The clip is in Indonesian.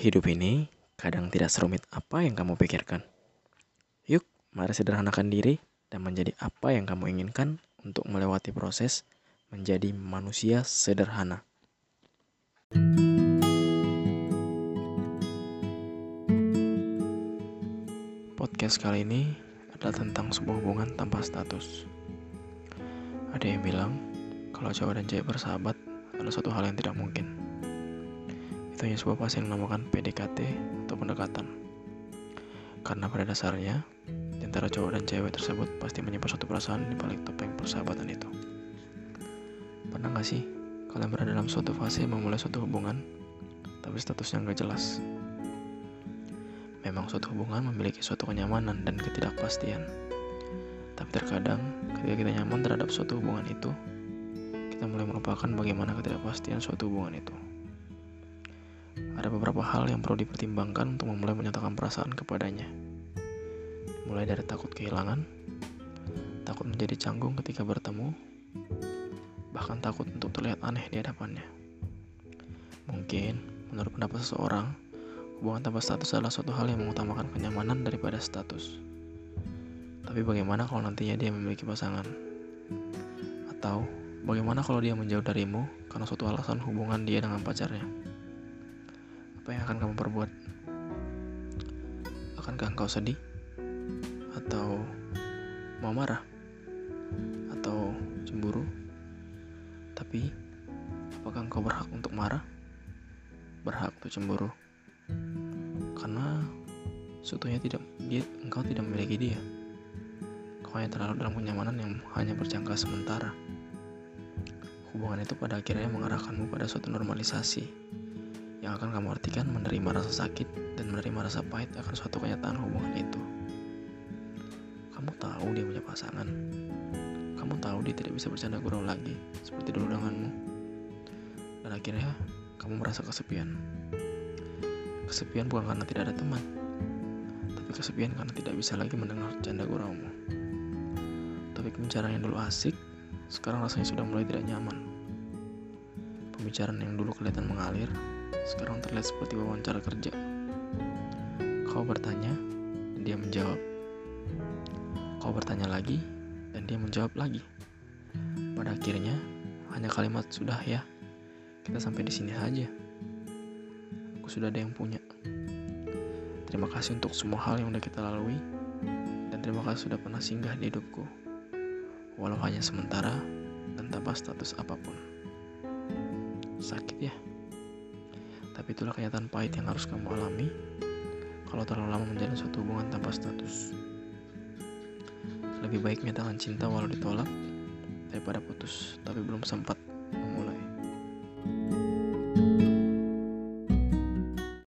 Hidup ini kadang tidak serumit apa yang kamu pikirkan. Yuk, mari sederhanakan diri dan menjadi apa yang kamu inginkan untuk melewati proses menjadi manusia sederhana. Podcast kali ini adalah tentang sebuah hubungan tanpa status. Ada yang bilang kalau cowok dan cewek bersahabat adalah suatu hal yang tidak mungkin. Itu hanya sebuah bahasa yang dinamakan PDKT atau pendekatan. Karena pada dasarnya, antara cowok dan cewek tersebut pasti menyimpan suatu perasaan di balik topeng persahabatan itu. Pernah gak sih kalian berada dalam suatu fase memulai suatu hubungan, tapi statusnya nggak jelas? Memang suatu hubungan memiliki suatu kenyamanan dan ketidakpastian. Tapi terkadang ketika kita nyaman terhadap suatu hubungan itu, kita mulai melupakan bagaimana ketidakpastian suatu hubungan itu. Ada beberapa hal yang perlu dipertimbangkan untuk memulai menyatakan perasaan kepadanya. Mulai dari takut kehilangan, takut menjadi canggung ketika bertemu, bahkan takut untuk terlihat aneh di hadapannya. Mungkin, menurut pendapat seseorang, hubungan tanpa status adalah suatu hal yang mengutamakan kenyamanan daripada status. Tapi bagaimana kalau nantinya dia memiliki pasangan? Atau bagaimana kalau dia menjauh darimu karena suatu alasan hubungan dia dengan pacarnya? Apa yang akan kamu perbuat? Akankah engkau sedih? Atau mau marah? Atau cemburu? Tapi, apakah engkau berhak untuk marah? Berhak untuk cemburu? Karena sebetulnya tidak dia engkau tidak memiliki dia. Kau hanya terlalu dalam kenyamanan yang hanya berjangka sementara. Hubungan itu pada akhirnya mengarahkanmu pada suatu normalisasi yang akan kamu artikan menerima rasa sakit dan menerima rasa pahit akan suatu kenyataan hubungan itu. Kamu tahu dia punya pasangan. Kamu tahu dia tidak bisa bercanda gurau lagi seperti dulu denganmu. Dan akhirnya kamu merasa kesepian. Kesepian bukan karena tidak ada teman, tapi kesepian karena tidak bisa lagi mendengar canda guraumu. Topik pembicaraan yang dulu asik, sekarang rasanya sudah mulai tidak nyaman. Pembicaraan yang dulu kelihatan mengalir, sekarang terlihat seperti wawancara kerja. Kau bertanya, dan dia menjawab. Kau bertanya lagi, dan dia menjawab lagi. Pada akhirnya, hanya kalimat sudah ya. Kita sampai di sini saja. Aku sudah ada yang punya. Terima kasih untuk semua hal yang udah kita lalui, dan terima kasih sudah pernah singgah di hidupku. Walau hanya sementara dan tanpa status apa pun. Sakit ya? Tapi itulah kenyataan pahit yang harus kamu alami kalau terlalu lama menjalin suatu hubungan tanpa status. Lebih baik menyatakan cinta walau ditolak daripada putus tapi belum sempat